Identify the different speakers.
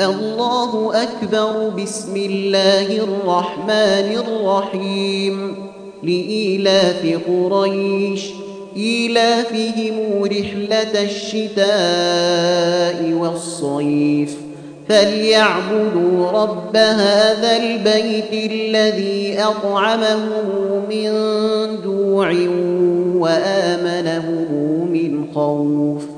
Speaker 1: الله أكبر بسم الله الرحمن الرحيم لإيلاف قريش إيلافهم رحلة الشتاء والصيف فليعبدوا رب هذا البيت الذي أطعمهم من جوع وآمنهم من خوف.